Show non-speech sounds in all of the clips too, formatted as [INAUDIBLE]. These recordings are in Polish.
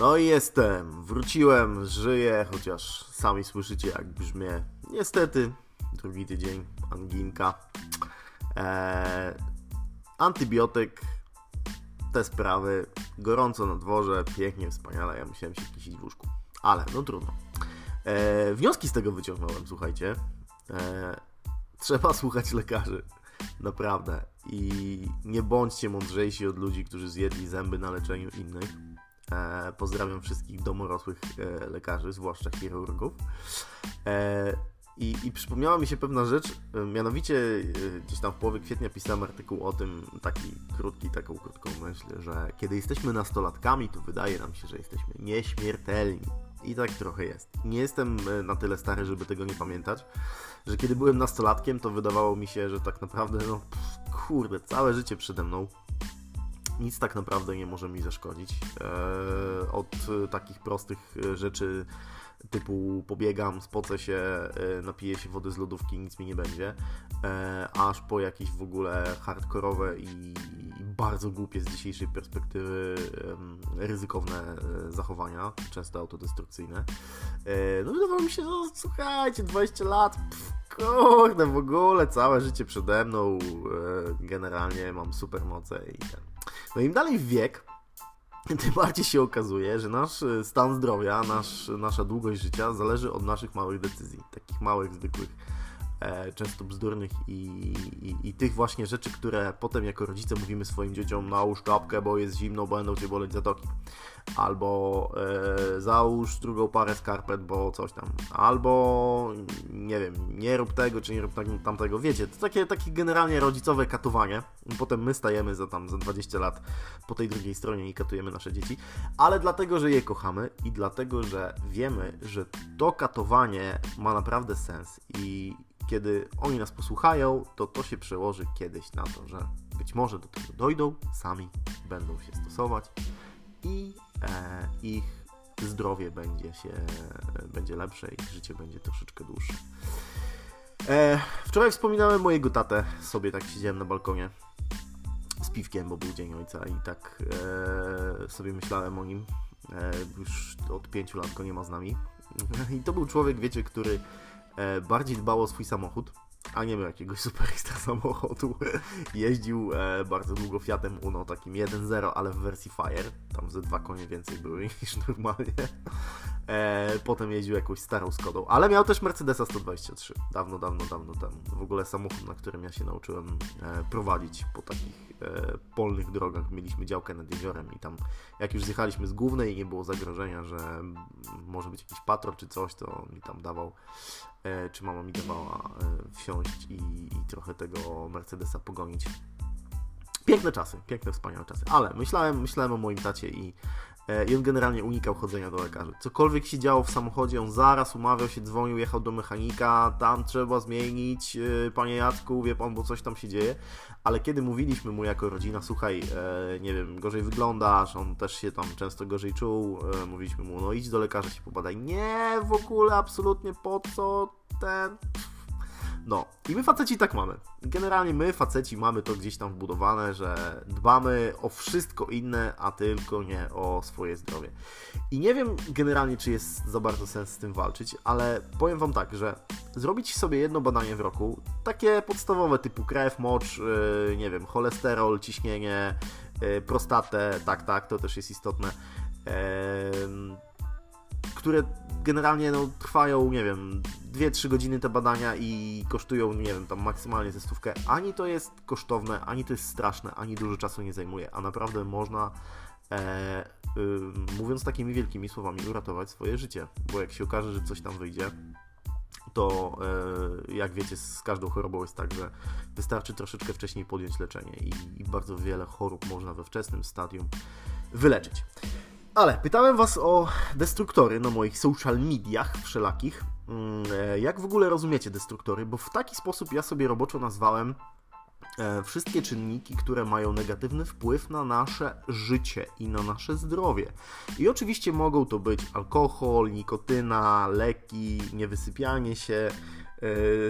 No i jestem, wróciłem, żyję, chociaż sami słyszycie jak brzmię. Niestety, drugi tydzień, anginka. Eee, antybiotyk, te sprawy, gorąco na dworze, pięknie, wspaniale, ja musiałem się kisić w łóżku. Ale, no trudno. Eee, wnioski z tego wyciągnąłem, słuchajcie. Eee, trzeba [LAUGHS] słuchać lekarzy. Naprawdę. I nie bądźcie mądrzejsi od ludzi, którzy zjedli zęby na leczeniu innych. E, pozdrawiam wszystkich domorosłych e, lekarzy, zwłaszcza chirurgów. E, i, I przypomniała mi się pewna rzecz, mianowicie gdzieś tam w połowie kwietnia pisałem artykuł o tym, taki krótki, taką krótką myśl, że kiedy jesteśmy nastolatkami, to wydaje nam się, że jesteśmy nieśmiertelni. I tak trochę jest. Nie jestem na tyle stary, żeby tego nie pamiętać, że kiedy byłem nastolatkiem, to wydawało mi się, że tak naprawdę, no pff, kurde, całe życie przede mną. Nic tak naprawdę nie może mi zaszkodzić. Eee, od e, takich prostych e, rzeczy typu pobiegam, spocę się, e, napiję się wody z lodówki, nic mi nie będzie, e, aż po jakieś w ogóle hardkorowe i, bardzo głupie z dzisiejszej perspektywy ryzykowne e, zachowania, często autodestrukcyjne. E, No wydawało mi się, że słuchajcie, 20 lat, pff, kurde, w ogóle całe życie przede mną, e, generalnie mam super moce i ten. No im dalej wiek, tym bardziej się okazuje, że nasz e, stan zdrowia, nasz, nasza długość życia zależy od naszych małych decyzji, takich małych, zwykłych, często bzdurnych i, i, i tych właśnie rzeczy, które potem jako rodzice mówimy swoim dzieciom nałóż czapkę, bo jest zimno, będą Cię boleć zatoki. Albo e, załóż drugą parę skarpet, bo coś tam. Albo nie wiem, nie rób tego, czy nie rób tamtego. Wiecie, to takie, takie generalnie rodzicowe katowanie. Potem my stajemy za tam za 20 lat po tej drugiej stronie i katujemy nasze dzieci. Ale dlatego, że je kochamy i dlatego, że wiemy, że to katowanie ma naprawdę sens i kiedy oni nas posłuchają, to to się przełoży kiedyś na to, że być może do tego dojdą, sami będą się stosować i e, ich zdrowie będzie się będzie lepsze, ich życie będzie troszeczkę dłuższe. E, wczoraj wspominałem mojego tatę, sobie tak siedziałem na balkonie z piwkiem, bo był Dzień Ojca i tak e, sobie myślałem o nim. E, już od pięciu lat go nie ma z nami. [LAUGHS] I to był człowiek, wiecie, który bardziej dbał o swój samochód, a nie miał jakiegoś [LAUGHS] super ekstra samochodu. Jeździł e, bardzo długo Fiatem Uno, takim 1.0, ale w wersji Fire. Tam ze dwa konie więcej były [LAUGHS] niż normalnie. E, potem jeździł jakąś starą Skodą, ale miał też Mercedesa 123. Dawno, dawno, dawno temu. W ogóle samochód, na którym ja się nauczyłem e, prowadzić po takich e, polnych drogach. Mieliśmy działkę nad jeziorem i tam jak już zjechaliśmy z głównej i nie było zagrożenia, że może być jakiś patrol czy coś, to mi tam dawał, e, czy mama mi dawała e, wsiąść i, i trochę tego Mercedesa pogonić. Piękne czasy, piękne, wspaniałe czasy, ale myślałem, myślałem o moim tacie i, e, i on generalnie unikał chodzenia do lekarzy. Cokolwiek się działo w samochodzie, on zaraz umawiał się, dzwonił, jechał do mechanika, tam trzeba zmienić, e, panie Jacku, wie pan, bo coś tam się dzieje. Ale kiedy mówiliśmy mu jako rodzina, słuchaj, e, nie wiem, gorzej wyglądasz, on też się tam często gorzej czuł, e, mówiliśmy mu, no idź do lekarza się pobadaj. Nie, w ogóle, absolutnie, po co ten... No, i my faceci tak mamy. Generalnie my faceci mamy to gdzieś tam wbudowane, że dbamy o wszystko inne, a tylko nie o swoje zdrowie. I nie wiem generalnie, czy jest za bardzo sens z tym walczyć, ale powiem Wam tak, że zrobić sobie jedno badanie w roku, takie podstawowe typu krew, mocz, yy, nie wiem, cholesterol, ciśnienie, yy, prostatę, tak, tak, to też jest istotne. Yy, które generalnie no, trwają, nie wiem, 2-3 godziny te badania i kosztują, nie wiem, tam maksymalnie ze stówkę. Ani to jest kosztowne, ani to jest straszne, ani dużo czasu nie zajmuje, a naprawdę można, e, y, mówiąc takimi wielkimi słowami, uratować swoje życie. Bo jak się okaże, że coś tam wyjdzie, to e, jak wiecie, z każdą chorobą jest tak, że wystarczy troszeczkę wcześniej podjąć leczenie i, i bardzo wiele chorób można we wczesnym stadium wyleczyć. Ale pytałem Was o destruktory na moich social mediach wszelakich. Mm, e, Jak w ogóle rozumiecie destruktory? Bo w taki sposób ja sobie roboczo nazwałem e, wszystkie czynniki, które mają negatywny wpływ na nasze życie i na nasze zdrowie. I oczywiście mogą to być alkohol, nikotyna, leki, niewysypianie się,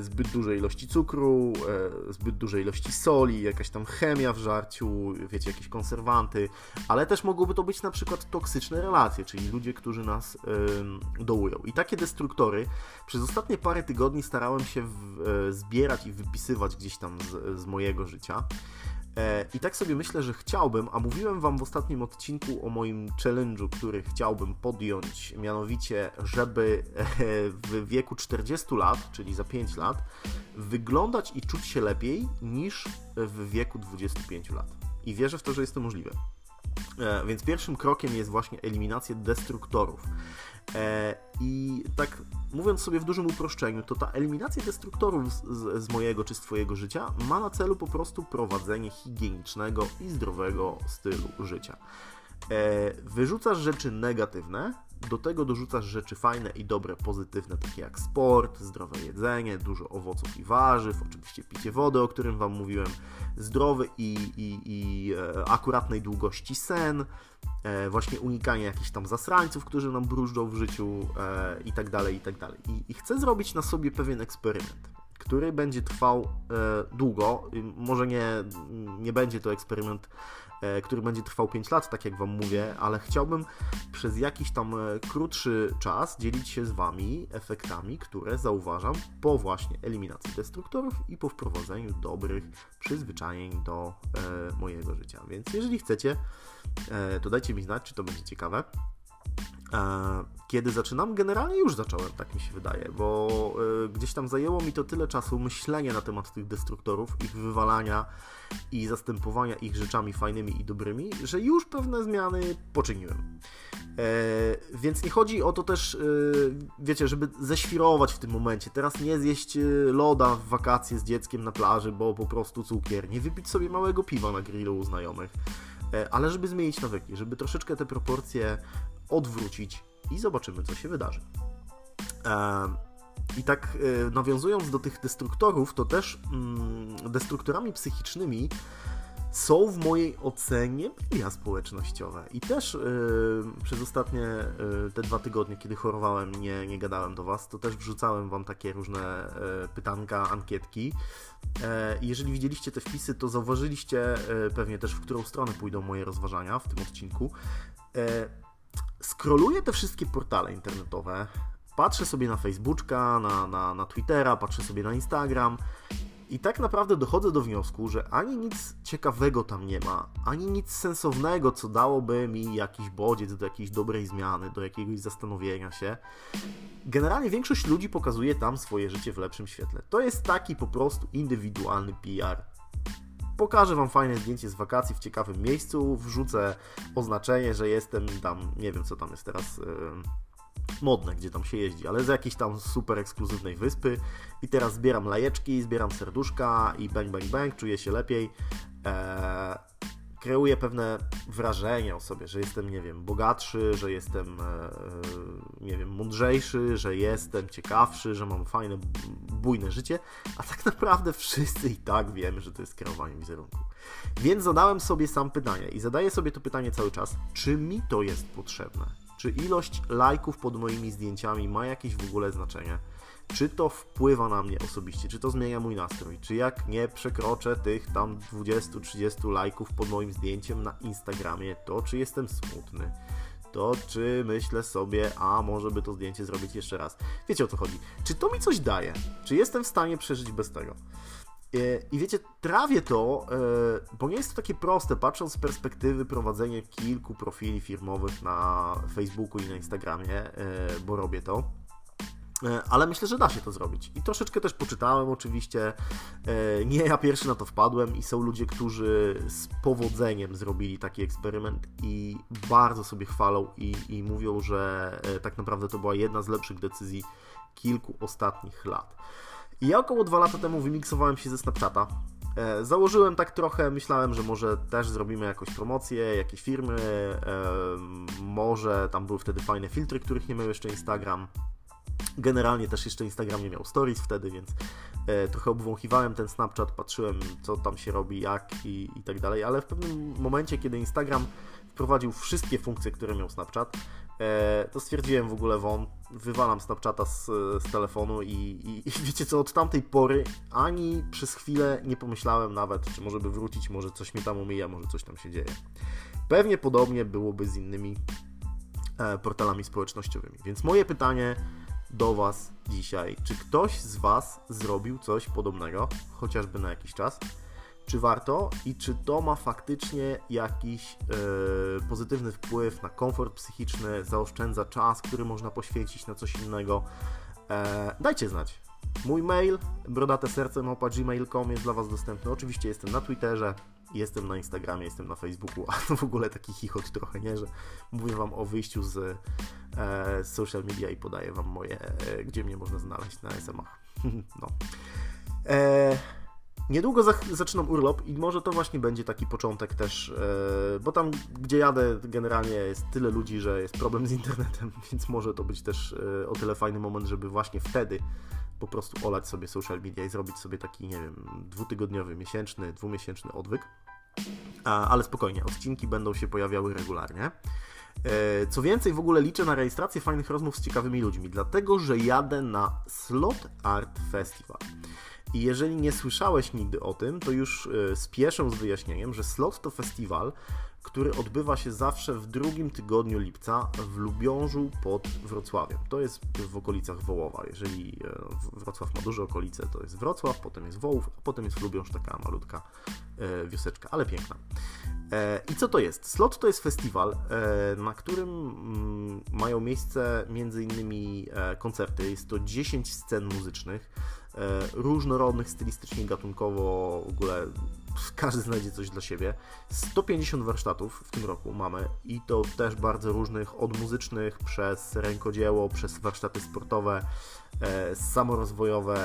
zbyt dużej ilości cukru, e, zbyt dużej ilości soli, jakaś tam chemia w żarciu, wiecie, jakieś konserwanty, ale też mogłoby to być na przykład toksyczne relacje, czyli ludzie, którzy nas dołują. I takie destruktory przez ostatnie parę tygodni starałem się w, zbierać i wypisywać gdzieś tam z, z mojego życia. E, I tak sobie myślę, że chciałbym, a mówiłem Wam w ostatnim odcinku o moim challenge'u, który chciałbym podjąć, mianowicie, żeby e, w wieku 40 lat, czyli za 5 lat, wyglądać i czuć się lepiej niż w wieku 25 lat. I wierzę w to, że jest to możliwe. E, więc pierwszym krokiem jest właśnie eliminacja destruktorów. E, I tak mówiąc sobie w dużym uproszczeniu, to ta eliminacja destruktorów z, z, mojego czy z Twojego życia ma na celu po prostu prowadzenie higienicznego i zdrowego stylu życia. E, wyrzucasz rzeczy negatywne, do tego dorzucasz rzeczy fajne i dobre, pozytywne, takie jak sport, zdrowe jedzenie, dużo owoców i warzyw, oczywiście picie wody, o którym Wam mówiłem, zdrowy i, i, i e, akuratnej długości sen, e, właśnie unikanie jakichś tam zasrańców, którzy nam brużdżą w życiu i tak dalej, i tak dalej. I, I chcę zrobić na sobie pewien eksperyment który będzie trwał długo. Może nie, nie będzie to eksperyment który będzie trwał 5 lat, tak jak Wam mówię, ale chciałbym przez jakiś tam e, krótszy czas dzielić się z Wami efektami, które zauważam po właśnie eliminacji destruktorów i po wprowadzeniu dobrych przyzwyczajeń do e, mojego życia. Więc jeżeli chcecie, e, to dajcie mi znać, czy to będzie ciekawe. E, kiedy zaczynam, generalnie już zacząłem, tak mi się wydaje, bo e, gdzieś tam zajęło mi to tyle czasu myślenia na temat tych destruktorów, ich wywalania i zastępowania ich rzeczami fajnymi i dobrymi, że już pewne zmiany poczyniłem. E, więc nie chodzi o to też, wiecie, żeby ześwirować w tym momencie. Teraz nie zjeść loda w wakacje z dzieckiem na plaży, bo po prostu cukier. Nie wypić sobie małego piwa na grillu u znajomych ale żeby zmienić nawyki, żeby troszeczkę te proporcje odwrócić i zobaczymy, co się wydarzy. I tak e, nawiązując do tych destruktorów, to też mm, destruktorami psychicznymi są w mojej ocenie media społecznościowe. I też yy, przez ostatnie yy, te dwa tygodnie, kiedy chorowałem, nie, nie gadałem do Was, to też wrzucałem Wam takie różne pytanka, ankietki. jeżeli widzieliście te wpisy, to zauważyliście pewnie też, w którą stronę pójdą moje rozważania w tym odcinku skroluję te wszystkie portale internetowe, patrzę sobie na Facebooka, na, na, na Twittera, patrzę sobie na Instagram i tak naprawdę dochodzę do wniosku, że ani nic ciekawego tam nie ma, ani nic sensownego, co dałoby mi jakiś bodziec do jakiejś dobrej zmiany, do jakiegoś zastanowienia się. Generalnie większość ludzi pokazuje tam swoje życie w lepszym świetle. To jest taki po prostu indywidualny PR. Pokażę Wam fajne zdjęcie z wakacji w ciekawym miejscu, wrzucę oznaczenie, że jestem tam, nie wiem co tam jest teraz yy, modne, gdzie tam się jeździ, ale z jakiejś tam super ekskluzywnej wyspy i teraz zbieram lajeczki, zbieram serduszka i bang bang bang, czuję się lepiej. Eee, kreuję pewne wrażenie o sobie, że jestem, nie wiem, bogatszy, że jestem, e, e, nie wiem, mądrzejszy, że jestem ciekawszy, że mam fajne, bujne życie, a tak naprawdę wszyscy i tak wiemy, że to jest kreowanie wizerunku. Więc zadałem sobie sam pytanie i zadaję sobie to pytanie cały czas, czy mi to jest potrzebne? Czy ilość lajków pod moimi zdjęciami ma jakieś w ogóle znaczenie? Czy to wpływa na mnie osobiście, czy to zmienia mój nastrój, czy jak nie przekroczę tych tam 20-30 lajków pod moim zdjęciem na Instagramie, to czy jestem smutny, to czy myślę sobie, a może by to zdjęcie zrobić jeszcze raz. Wiecie o co chodzi? Czy to mi coś daje? Czy jestem w stanie przeżyć bez tego? E, I wiecie, trawię to, e, bo nie jest to takie proste, patrząc z perspektywy prowadzenia kilku profili firmowych na Facebooku i na Instagramie, e, bo robię to. E, ale myślę, że da się to zrobić. I troszeczkę też poczytałem oczywiście. E, nie ja pierwszy na to wpadłem i są ludzie, którzy z powodzeniem zrobili taki eksperyment i bardzo sobie chwalą i, i mówią, że e, tak naprawdę to była jedna z lepszych decyzji kilku ostatnich lat. I ja około dwa lata temu wymiksowałem się ze Snapchata. Założyłem tak trochę, myślałem, że może też zrobimy jakąś promocję, jakieś firmy, może tam były wtedy fajne filtry, których nie miał jeszcze Instagram. Generalnie też jeszcze Instagram nie miał stories wtedy, więc e, trochę obwąchiwałem ten Snapchat, patrzyłem co tam się robi, jak i, i tak dalej, ale w pewnym momencie, kiedy Instagram wprowadził wszystkie funkcje, które miał Snapchat, e, to stwierdziłem w ogóle won, wywalam Snapchata z, z telefonu i, i, i, [LAUGHS] wiecie co, od tamtej pory ani przez chwilę nie pomyślałem nawet, czy może by wrócić, może coś mnie tam umija, może coś tam się dzieje. Pewnie podobnie byłoby z innymi e, portalami społecznościowymi. Więc moje pytanie do Was dzisiaj, czy ktoś z Was zrobił coś podobnego, chociażby na jakiś czas? czy warto i czy to ma faktycznie jakiś e, pozytywny wpływ na komfort psychiczny, zaoszczędza czas, który można poświęcić na coś innego. E, dajcie znać. Mój mail brodateserce.gmail.com jest dla Was dostępny. Oczywiście jestem na Twitterze, jestem na Instagramie, jestem na Facebooku, [LAUGHS] a w ogóle taki chichot trochę, nie? Że mówię Wam o wyjściu z social media i podaję Wam moje, e, gdzie mnie można znaleźć na SM-ach. [LAUGHS] no. E, Niedługo zaczynam urlop i może to właśnie będzie taki początek też, e, bo tam gdzie jadę generalnie jest tyle ludzi, że jest problem z internetem, [LAUGHS] więc może to być też e, o tyle fajny moment, żeby właśnie wtedy po prostu olać sobie social media i zrobić sobie taki, nie wiem, dwutygodniowy, miesięczny, dwumiesięczny odwyk. Ale spokojnie, odcinki będą się pojawiały regularnie. E, co więcej, w ogóle liczę na rejestrację fajnych rozmów z ciekawymi ludźmi, dlatego że jadę na Slot Art Festival. I jeżeli nie słyszałeś nigdy o tym, to już e, spieszę z wyjaśnieniem, że Slot to festiwal, który odbywa się zawsze w drugim tygodniu lipca w Lubiążu pod Wrocławiem. To jest w okolicach Wołowa. Jeżeli e, Wrocław ma duże okolice, to jest Wrocław, potem jest Wołów, a potem jest Lubiąż, taka malutka e, wioseczka, ale piękna. I co to jest? Slot to jest festiwal, na którym mm, mają miejsce innymi koncerty. Jest to 10 scen muzycznych E, różnorodnych stylistycznie, gatunkowo, w ogóle każdy znajdzie coś dla siebie. 150 warsztatów w tym roku mamy i to też bardzo różnych, od muzycznych przez rękodzieło, przez warsztaty sportowe, e, samorozwojowe,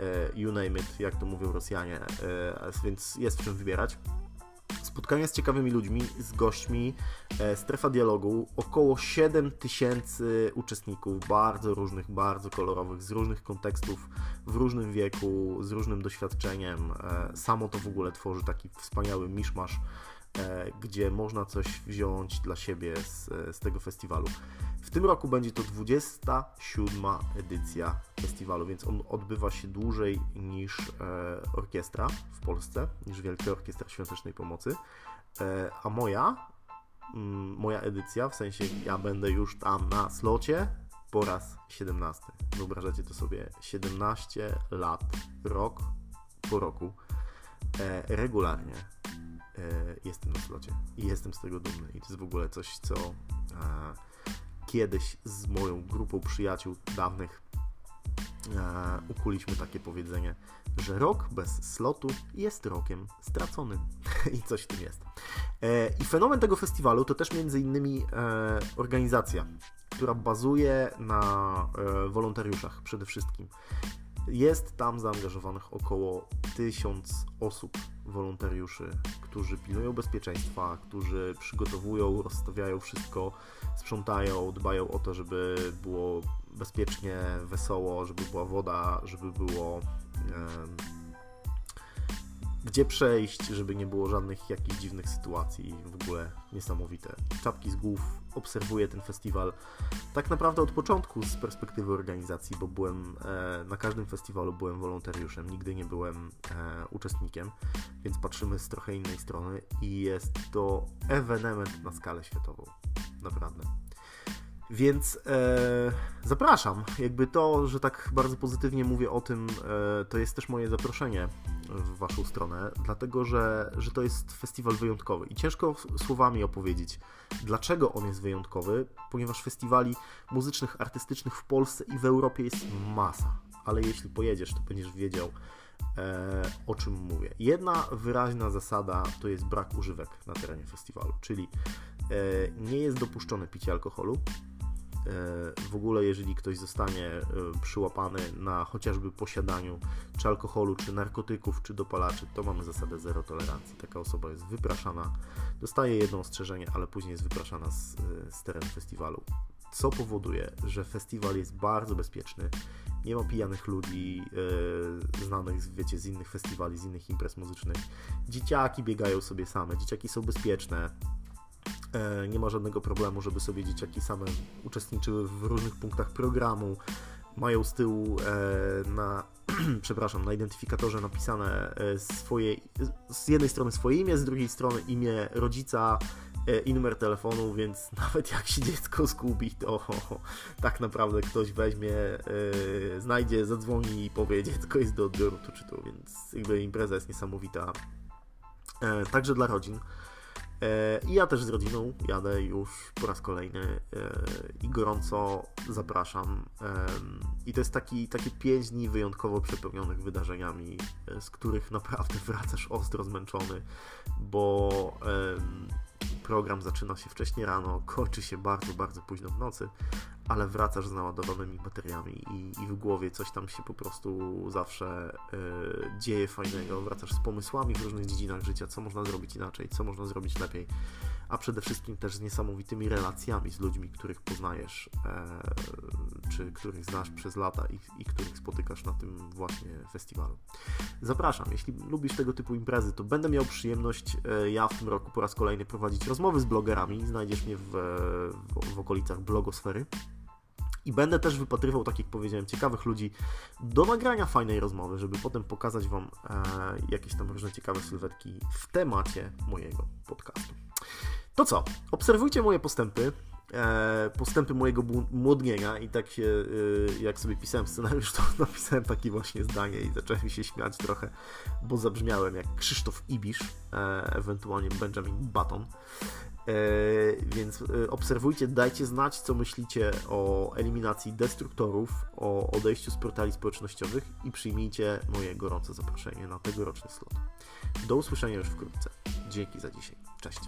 e, you name it, jak to mówią Rosjanie, więc jest czym wybierać spotkania z ciekawymi ludźmi, z gośćmi, e, strefa dialogu, około 7 tysięcy uczestników, bardzo różnych, bardzo kolorowych, z różnych kontekstów, w różnym wieku, z różnym doświadczeniem. E, samo to w ogóle tworzy taki wspaniały miszmasz, gdzie można coś wziąć dla siebie z, z tego festiwalu. W tym roku będzie to 27 edycja festiwalu, więc on odbywa się dłużej niż e, orkiestra w Polsce, niż Wielka Orkiestra Świątecznej Pomocy. E, a moja, mm, moja edycja, w sensie ja będę już tam na slocie po raz 17. Wyobrażacie to sobie 17 lat, rok po roku, e, regularnie jestem na slocie i jestem z tego dumny. I to jest w ogóle coś, co kiedyś z moją grupą przyjaciół dawnych e, ukuliśmy takie powiedzenie, że rok bez slotu jest rokiem straconym. [LAUGHS] I coś w tym jest. E, I fenomen tego festiwalu to też między innymi e, organizacja, która bazuje na e, wolontariuszach przede wszystkim. Jest tam zaangażowanych około tysiąc osób, wolontariuszy, którzy pilnują bezpieczeństwa, którzy przygotowują, rozstawiają wszystko, sprzątają, dbają o to, żeby było bezpiecznie, wesoło, żeby była woda, żeby było gdzie przejść, żeby nie było żadnych jakichś dziwnych sytuacji. W ogóle niesamowite. Czapki z głów, obserwuję ten festiwal tak naprawdę od początku z perspektywy organizacji, bo byłem e, na każdym festiwalu byłem wolontariuszem, nigdy nie byłem e, uczestnikiem, więc patrzymy z trochę innej strony i jest to ewenement na skalę światową. Naprawdę. Więc e, zapraszam. Jakby to, że tak bardzo pozytywnie mówię o tym, e, to jest też moje zaproszenie w Waszą stronę, dlatego że, że to jest festiwal wyjątkowy. I ciężko słowami opowiedzieć, dlaczego on jest wyjątkowy, ponieważ festiwali muzycznych, artystycznych w Polsce i w Europie jest masa. Ale jeśli pojedziesz, to będziesz wiedział, e, o czym mówię. Jedna wyraźna zasada to jest brak używek na terenie festiwalu, czyli e, nie jest dopuszczone picie alkoholu, w ogóle jeżeli ktoś zostanie e, przyłapany na chociażby posiadaniu czy alkoholu, czy narkotyków, czy dopalaczy, to mamy zasadę zero tolerancji. Taka osoba jest wypraszana, dostaje jedno ostrzeżenie, ale później jest wypraszana z, e, z terenu festiwalu. Co powoduje, że festiwal jest bardzo bezpieczny, nie ma pijanych ludzi yy, znanych, wiecie, z innych festiwali, z innych imprez muzycznych. Dzieciaki biegają sobie same, dzieciaki są bezpieczne, nie ma żadnego problemu, żeby sobie dzieciaki same uczestniczyły w różnych punktach programu. Mają z tyłu e, na, [CLEARS THROAT] przepraszam, na identyfikatorze napisane e, swoje, z jednej strony swoje imię, z drugiej strony imię rodzica i numer telefonu, więc [LAUGHS] nawet jak się dziecko zgubi, to [LAUGHS] tak naprawdę ktoś weźmie, znajdzie, zadzwoni i powie, dziecko jest do odbioru tu czy tu, więc jakby impreza jest niesamowita. Także dla rodzin. E, I ja też z rodziną jadę już po raz kolejny e, i gorąco zapraszam. I to jest taki, takie 5 dni wyjątkowo przepełnionych wydarzeniami, e, z których naprawdę [LAUGHS] wracasz ostro zmęczony, bo program zaczyna się wcześniej rano, kończy się bardzo, bardzo późno w nocy, ale wracasz z naładowanymi bateriami i, i w głowie coś tam się po prostu zawsze y, dzieje fajnego. Wracasz z pomysłami w różnych dziedzinach życia, co można zrobić inaczej, co można zrobić lepiej, a przede wszystkim też z niesamowitymi relacjami z ludźmi, których poznajesz, y, czy których znasz przez lata i, i których spotykasz na tym właśnie festiwalu. Zapraszam, jeśli lubisz tego typu imprezy, to będę miał przyjemność y, ja w tym roku po raz kolejny prowadzić rozmowy z blogerami. Znajdziesz mnie w, w, w okolicach blogosfery. I będę też wypatrywał, tak jak powiedziałem, ciekawych ludzi do nagrania fajnej rozmowy, żeby potem pokazać Wam e, jakieś tam różne ciekawe sylwetki w temacie mojego podcastu. To co? Obserwujcie moje postępy, e, postępy mojego młodnienia i tak e, jak sobie pisałem scenariusz, to [LAUGHS] napisałem takie właśnie zdanie i zacząłem się śmiać trochę, bo zabrzmiałem jak Krzysztof Ibisz, e, ewentualnie Benjamin Button. Więc obserwujcie, dajcie znać, co myślicie o eliminacji destruktorów, o odejściu z portali społecznościowych i przyjmijcie moje gorące zaproszenie na tegoroczny slot. Do usłyszenia już wkrótce. Dzięki za dzisiaj. Cześć.